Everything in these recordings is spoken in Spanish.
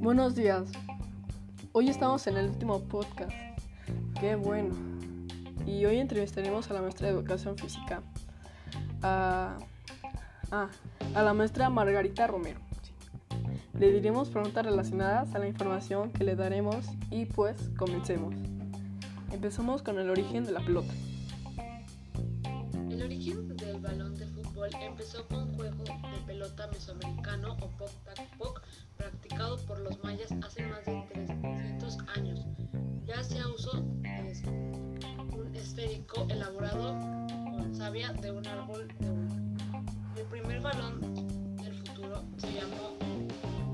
Buenos días. Hoy estamos en el último podcast. Qué bueno. Y hoy entrevistaremos a la maestra de educación física. A, ah, a la maestra Margarita Romero. Le diremos preguntas relacionadas a la información que le daremos y pues comencemos. Empezamos con el origen de la pelota. El origen fútbol empezó con juego de pelota mesoamericano o poc practicado por los mayas hace más de 300 años. Ya hacía uso de un esférico elaborado con savia de un árbol de El primer balón del futuro se llamó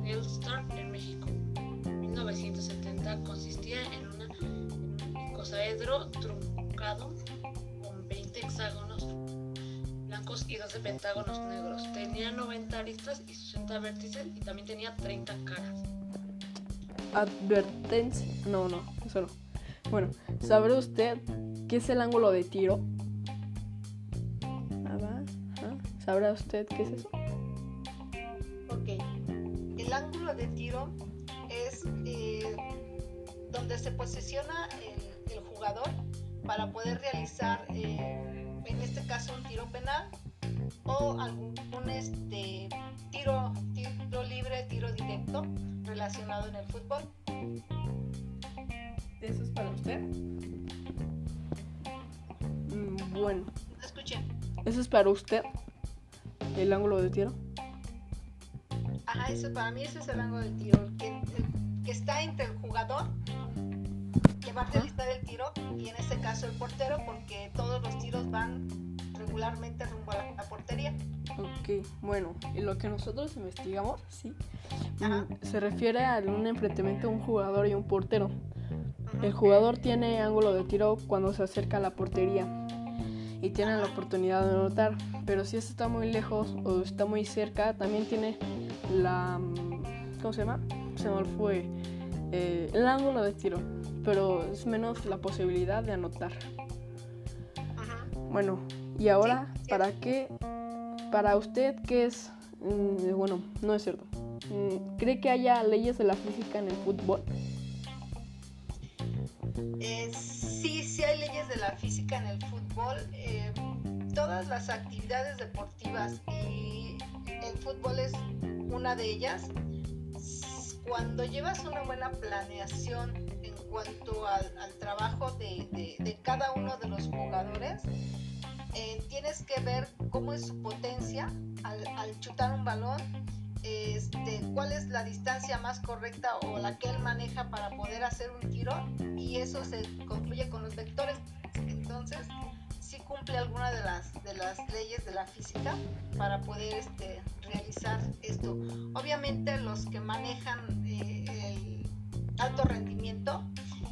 Star en México. 1970 consistía en, una, un icosaedro truncado con 20 hexágonos blancos y 12 pentágonos negros. Tenía 90 aristas y 60 vértices y también tenía 30 caras. Advertencia. No, no, eso no. Bueno, ¿sabe usted qué es el ángulo de tiro? ¿Sabrá usted qué es eso? el ángulo de tiro es eh, donde se posiciona el, jugador para poder realizar, eh, en este caso, un tiro penal o algún este, tiro, tiro libre, tiro directo relacionado en el fútbol. ¿Eso es para usted? Mm, bueno. Escuché. ¿Eso es para usted? ¿El ángulo de tiro? Ajá, eso para mí ese es el ángulo del tiro, que, que está entre el jugador que va a realizar el tiro y en este caso el portero, porque todos los tiros van regularmente rumbo a la, portería. Ok, bueno, lo que nosotros investigamos, sí, mm, se refiere a un enfrentamiento de un jugador y un portero. El jugador tiene ángulo de tiro cuando se acerca a la portería y tiene la oportunidad de anotar, pero si este está muy lejos o está muy cerca, también tiene la... ¿Cómo se llama? Se me fue. Eh, el ángulo de tiro, pero es menos la posibilidad de anotar. Bueno, y ahora, ¿para qué? Para usted, ¿qué es? Mm, bueno, no es cierto. Mm, ¿Cree que haya leyes de la física en el fútbol? Eh, sí, sí hay leyes de la física en el fútbol. Eh, todas las actividades deportivas y el fútbol es una de ellas, cuando llevas una buena planeación en cuanto al, trabajo de, cada uno de los jugadores, eh, tienes que ver cómo es su potencia al, chutar un balón, este, cuál es la distancia más correcta o la que él maneja para poder hacer un tiro y eso se concluye con los vectores. Entonces, sí cumple alguna de las, de las leyes de la física para poder este, realizar esto. Obviamente los que manejan eh, el alto rendimiento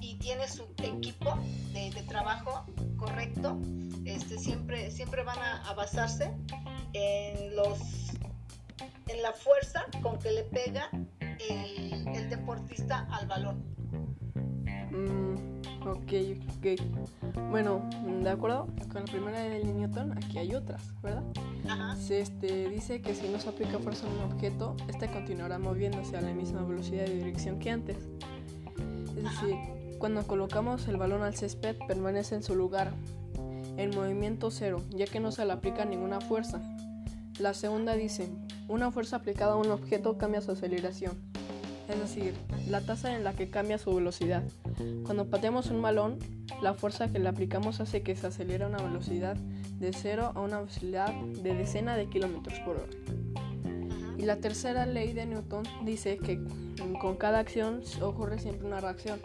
y tiene su equipo de, trabajo correcto, este, siempre, siempre van a, basarse en los en la fuerza con que le pega el, deportista al balón. Mm, ok, ok. Bueno, de acuerdo con la primera de Newton, aquí hay otras, ¿verdad? Se este, dice que si no se aplica fuerza a un objeto, este continuará moviéndose a la misma velocidad y dirección que antes. Es decir, cuando colocamos el balón al césped, permanece en su lugar, en movimiento cero, ya que no se le aplica ninguna fuerza. La segunda dice, una fuerza aplicada a un objeto cambia su aceleración, es decir, la tasa en la que cambia su velocidad. Cuando pateamos un balón, la fuerza que le aplicamos hace que se acelere a una velocidad de 0 a una velocidad de decena de kilómetros por hora. Y la tercera ley de Newton dice que con cada acción ocurre siempre una reacción.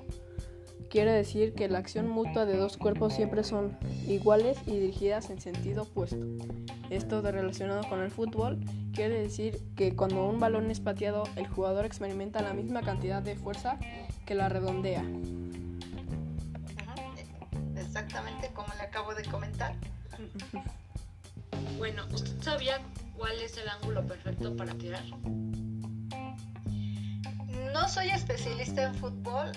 Quiere decir que la acción mutua de dos cuerpos siempre son iguales y dirigidas en sentido opuesto. Esto de relacionado con el fútbol quiere decir que cuando un balón es pateado, el jugador experimenta la misma cantidad de fuerza que la redondea. Exactamente como le acabo de comentar. Bueno, ¿usted sabía cuál es el ángulo perfecto para tirar? No soy especialista en fútbol,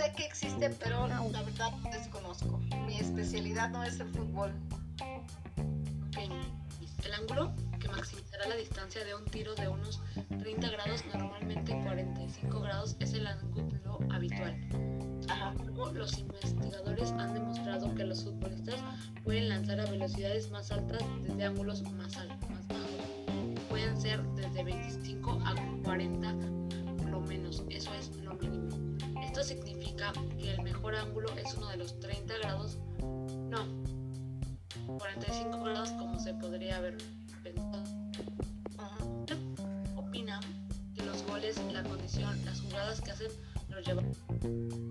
sé que existe, pero la verdad no desconozco. Mi especialidad no es el fútbol. El ángulo que maximizará la distancia de un tiro de unos 30 grados, normalmente 45 grados es el ángulo habitual. los investigadores han demostrado que los futbolistas pueden lanzar a velocidades más altas desde ángulos más, altos, más bajos. Pueden ser desde 25 a 40 por lo menos, eso es lo mínimo. Esto significa que el mejor ángulo es uno de los 30 grados, no, 45 grados como se podría haber pensado. Opina que los goles, la condición, las jugadas que hacen los llevan.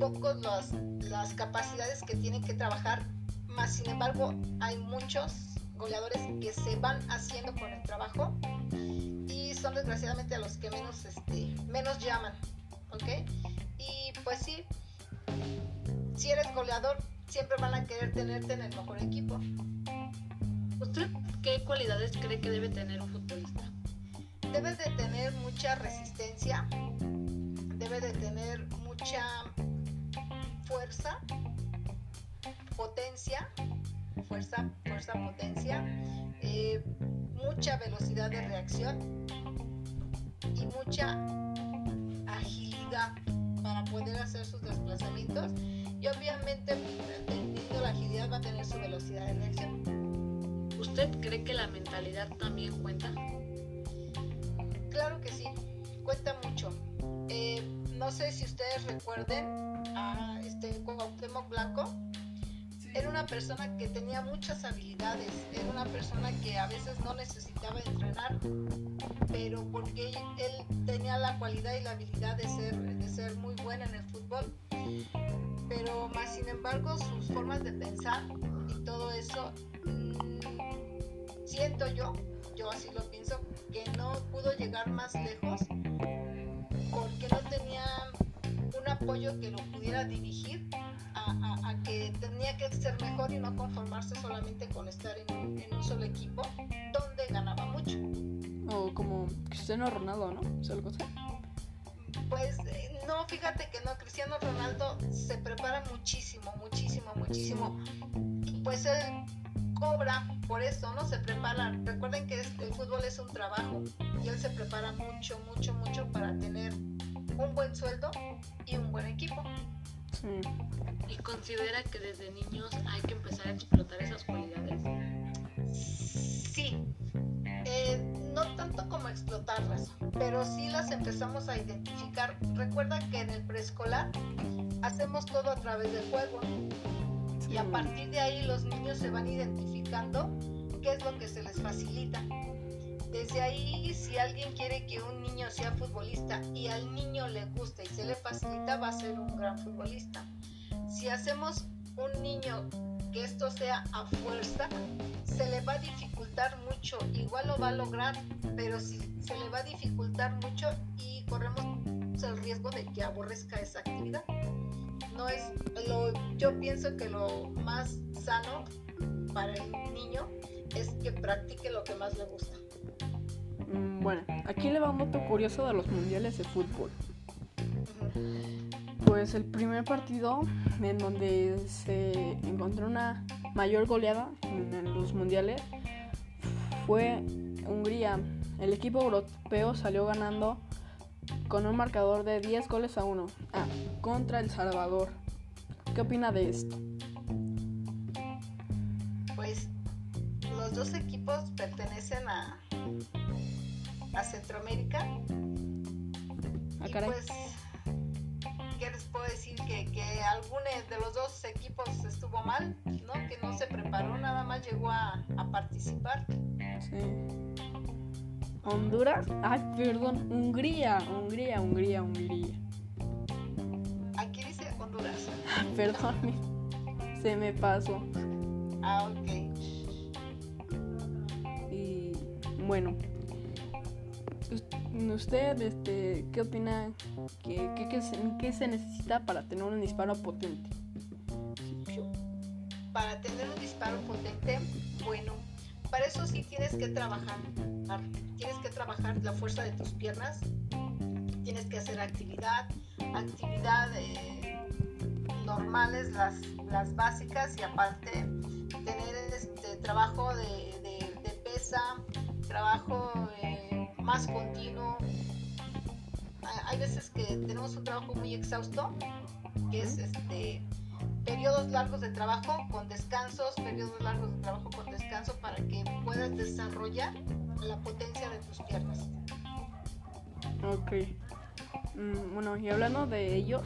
Pocos las capacidades que tienen que trabajar, más sin embargo hay muchos goleadores que se van haciendo con el trabajo y son desgraciadamente a los que menos, este, menos llaman, ¿ok? Y pues sí, si eres goleador, siempre van a querer tenerte en el mejor equipo. ¿Usted qué cualidades cree que debe tener un futbolista? Debe de tener mucha resistencia, debe de tener mucha fuerza, potencia, fuerza, fuerza, potencia, eh, mucha velocidad de reacción y mucha agilidad para poder hacer sus desplazamientos y obviamente teniendo la agilidad va a tener su velocidad de reacción. ¿Usted cree que la mentalidad también cuenta? Claro que sí, cuenta mucho. Eh, no sé si ustedes recuerden este Cuauhtémoc Blanco. Era una persona que tenía muchas habilidades, era una persona que a veces no necesitaba entrenar, pero porque él tenía la cualidad y la habilidad de ser, de ser muy buena en el fútbol. Pero más sin embargo sus formas de pensar y todo eso, mm, siento yo, yo así lo pienso, que no pudo llegar más lejos porque no tenía apoyo que lo pudiera dirigir a, que tenía que ser mejor y no conformarse solamente con estar en, un solo equipo donde ganaba mucho. O como Cristiano Ronaldo, ¿no? ¿Es algo así? Pues eh, no, fíjate que no, Cristiano Ronaldo se prepara muchísimo, muchísimo, muchísimo. Pues él cobra por eso, ¿no? Se prepara. Recuerden que el fútbol es un trabajo y él se prepara mucho, mucho, mucho para tener un buen sueldo y un buen equipo. ¿Y considera que desde niños hay que empezar a explotar esas cualidades? Sí. Eh, no tanto como explotarlas, pero sí las empezamos a identificar. Recuerda que en el preescolar hacemos todo a través del juego y a partir de ahí los niños se van identificando qué es lo que se les facilita. Desde ahí, si alguien quiere que un niño sea futbolista y al niño le gusta y se le facilita, va a ser un gran futbolista. Si hacemos un niño que esto sea a fuerza, se le va a dificultar mucho. Igual lo va a lograr, pero si se le va a dificultar mucho y corremos el riesgo de que aborrezca esa actividad no es lo yo pienso que lo más sano para el niño es que practique lo que más le gusta. Mm, bueno, aquí le va un dato curioso de los mundiales de fútbol. Pues el primer partido en donde se encontró una mayor goleada en los mundiales fue Hungría. El equipo europeo salió ganando con un marcador de 10 goles a 1 ah, contra El Salvador. ¿Qué opina de esto? Pues los dos equipos pertenecen a, a Centroamérica. Ah, y pues, ¿qué les puedo decir? Que, que alguno de los dos equipos estuvo mal, ¿no? Que no se preparó, nada más llegó a, a participar. Sí. Honduras. Ay, perdón, Hungría, Hungría, Hungría, Hungría. Aquí dice Honduras. perdón, se me pasó. Ah, ok. Y bueno, ¿usted este, qué opina? ¿Qué, qué, qué, se, ¿Qué se necesita para tener un disparo potente? para tener un disparo potente, bueno, para eso sí tienes que trabajar. Tienes que trabajar la fuerza de tus piernas, tienes que hacer actividad, actividad eh, normales, las, las básicas y aparte tener este trabajo de, pesa, trabajo eh, más continuo. Hay veces que tenemos un trabajo muy exhausto, que es este periodos largos de trabajo con descansos, periodos largos de trabajo con descanso para que puedas desarrollar la potencia de tus piernas. Ok. Mm, bueno, y hablando de ellos,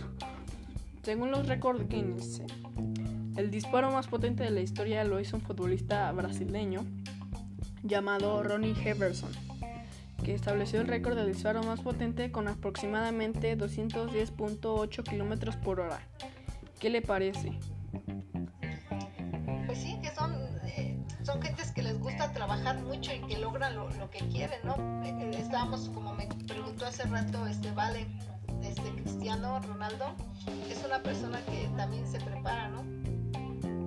según los récords Guinness, el disparo más potente de la historia lo hizo un futbolista brasileño llamado Ronnie Heverson, que estableció el récord de disparo más potente con aproximadamente 210.8 km por hora. ¿Qué le parece? Pues sí, que son, eh, son gentes que les gusta trabajar mucho y que logran lo, que quieren, ¿no? Eh, eh, estábamos, como me preguntó hace rato, este Vale, este Cristiano Ronaldo, es una persona que también se prepara, ¿no?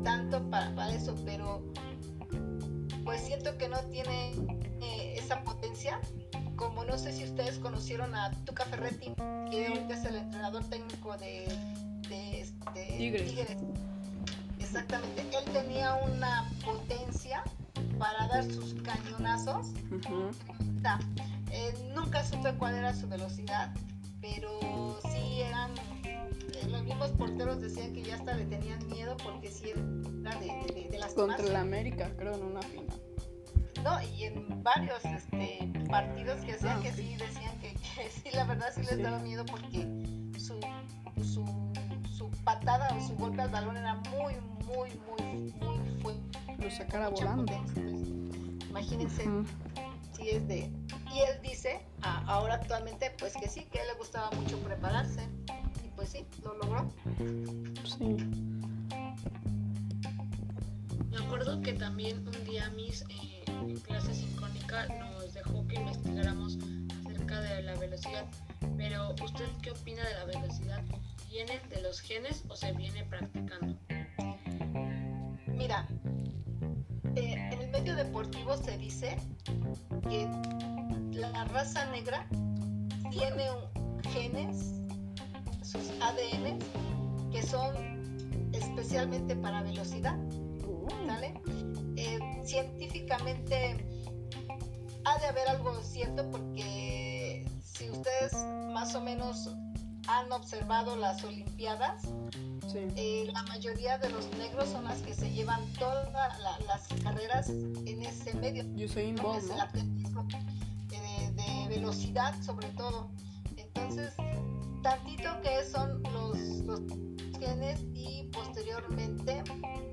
Tanto para, eso, pero pues siento que no tiene esa potencia como no sé si ustedes conocieron a Tuca Ferretti, que ahorita es el entrenador técnico de de, Tigres. Exactamente, él tenía una potencia para dar sus cañonazos. Eh, nunca supe cuál era su velocidad, pero sí eran eh, los mismos porteros decían que ya hasta le tenían miedo porque sí era de, de, las contra la América creo en una final no y en varios este, partidos que hacían ah, que sí decían que, sí la verdad sí les daba miedo porque su, su patada o su golpe al balón era muy, muy, muy, muy fuerte. Lo sacara volando. Imagínense si es de... Y él dice, ahora actualmente, pues que sí, que a él le gustaba mucho prepararse. Y pues sí, lo logró. Sí. Me acuerdo que también un día mis eh, en clase sincrónica nos dejó que investigáramos acerca de la velocidad. Pero, ¿usted qué opina de la velocidad? ¿Viene de los genes o se viene practicando? Mira, eh, en el medio deportivo se dice que la raza negra tiene genes, sus ADN, que son especialmente para velocidad. ¿Sale? Eh, científicamente ha de haber algo cierto porque si ustedes más o menos han observado las Olimpiadas, eh, la mayoría de los negros son las que se llevan todas las carreras en ese medio. Yo soy en ¿no? de, de, velocidad sobre todo. Entonces, tantito que son los, los genes y posteriormente eh,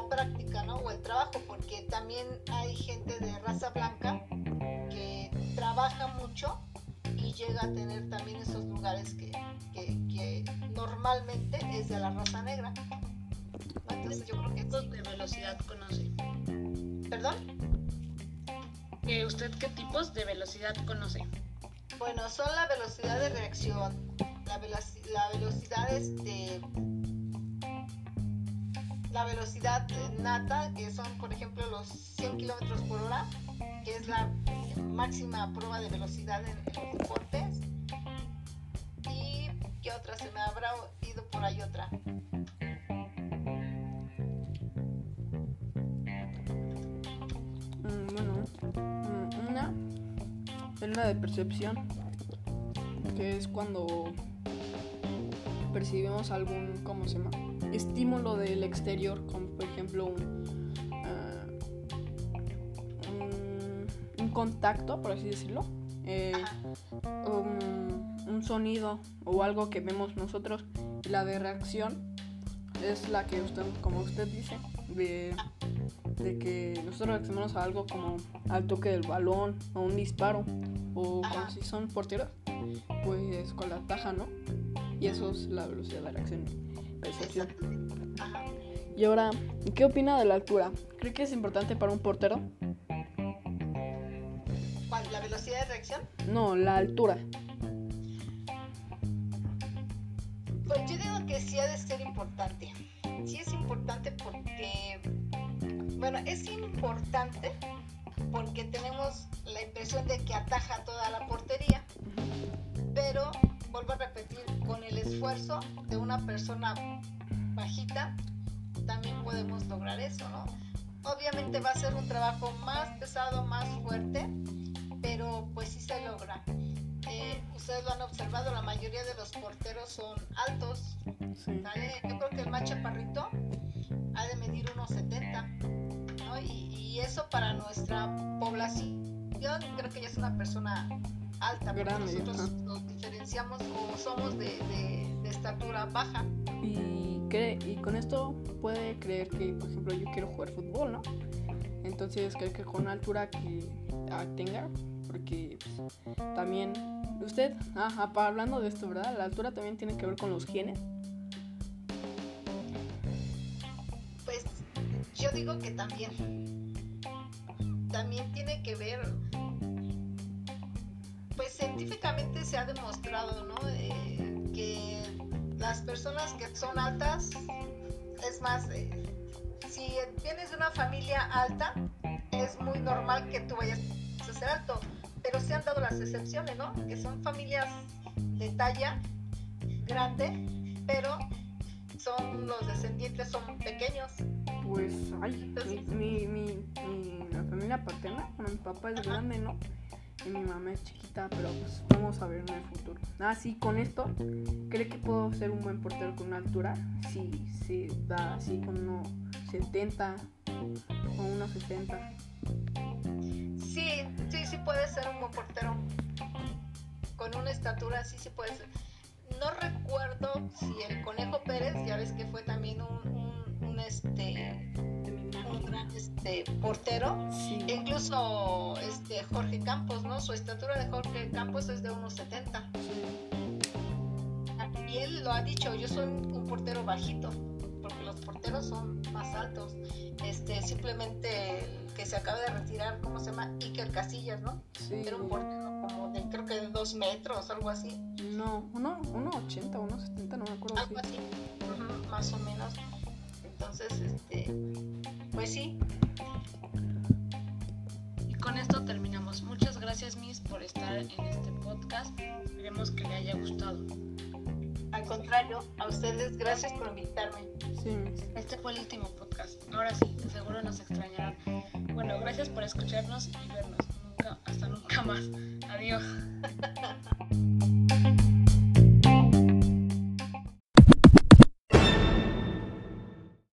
la práctica, ¿no? O el trabajo, porque también hay gente de raza blanca que trabaja mucho y llega a tener también esos lugares que, que, normalmente es de la raza negra. Entonces yo creo que tipos de velocidad conoce. ¿Perdón? ¿Que ¿Usted qué tipos de velocidad conoce? Bueno, son la velocidad de reacción, la, la velocidad este la velocidad nata, que son por ejemplo los 100 kilómetros por hora, que es la máxima prueba de velocidad en, los deportes. ¿Y qué otra? Se me habrá ido por ahí otra. Mm, bueno, mm, una es la de percepción, que es cuando percibimos algún, ¿cómo se llama? Estímulo del exterior, como por ejemplo un contacto, por así decirlo, eh, un, sonido o algo que vemos nosotros. La de reacción es la que usted, como usted dice, de, que nosotros reaccionamos a algo como al toque del balón o un disparo o como si son porteros, pues con la taja, ¿no? Y eso es la velocidad de reacción, percepción. Y ahora, ¿qué opina de la altura? ¿Cree que es importante para un portero? ¿La velocidad de reacción? No, la altura. Pues yo digo que sí ha de ser importante. Sí es importante porque es importante porque tenemos la impresión de que ataja toda la portería, pero vuelvo a repetir, con el esfuerzo de una persona bajita, también podemos lograr eso, ¿no? Obviamente va a ser un trabajo más pesado, más fuerte, pero pues sí se logra. Eh, ustedes lo han observado, la mayoría de los porteros son altos. Yo creo que el más chaparrito ha de medir unos 70, ¿no? Y, eso para nuestra población, creo que ya es una persona alta, porque nosotros nos diferenciamos o somos de, estatura baja. Y, cree, y con esto puede creer que, por ejemplo, yo quiero jugar fútbol, ¿no? Entonces creo que con altura que tenga, porque pues, también usted, ah, hablando de esto, ¿verdad? La altura también tiene que ver con los genes. Pues yo digo que también. También tiene que ver, científicamente se ha demostrado, ¿no? Eh, que las personas que son altas, es más, eh, si tienes una familia alta, es muy normal que tú vayas a ser alto, pero se han dado las excepciones, ¿no? Que son familias de talla grande, pero son los descendientes son pequeños. Pues, ay, mi, mi, mi, la familia paterna, bueno, mi papá es grande, ¿no? Y mi mamá es chiquita, pero pues vamos a ver en el futuro. Ah, sí, con esto, ¿cree que puedo ser un buen portero con una altura? Sí, sí, da así con unos 70 o unos 60. Sí, sí, sí puede ser un buen portero. Con una estatura, sí, sí puede ser. No recuerdo si el Conejo Pérez, ya ves que fue también un, un, este un gran este, portero. incluso este Jorge Campos, ¿no? Su estatura de Jorge Campos es de unos 70. Y él lo ha dicho, yo soy un portero bajito, porque los porteros son más altos. Este, simplemente que se acaba de retirar, ¿cómo se llama? Iker Casillas, ¿no? Sí. Era un portero como de, creo que de dos metros, algo así. No, uno, uno 80, uno 70, no me acuerdo. Algo así, más o menos. Entonces, este, sí. Y con esto terminamos. Muchas gracias, Miss, por estar en este podcast. Esperemos que le haya gustado. Al contrario, a ustedes gracias por invitarme. Sí. Este fue el último podcast. Ahora sí, seguro nos extrañarán. Bueno, gracias por escucharnos y vernos. Nunca, hasta nunca más. Adiós.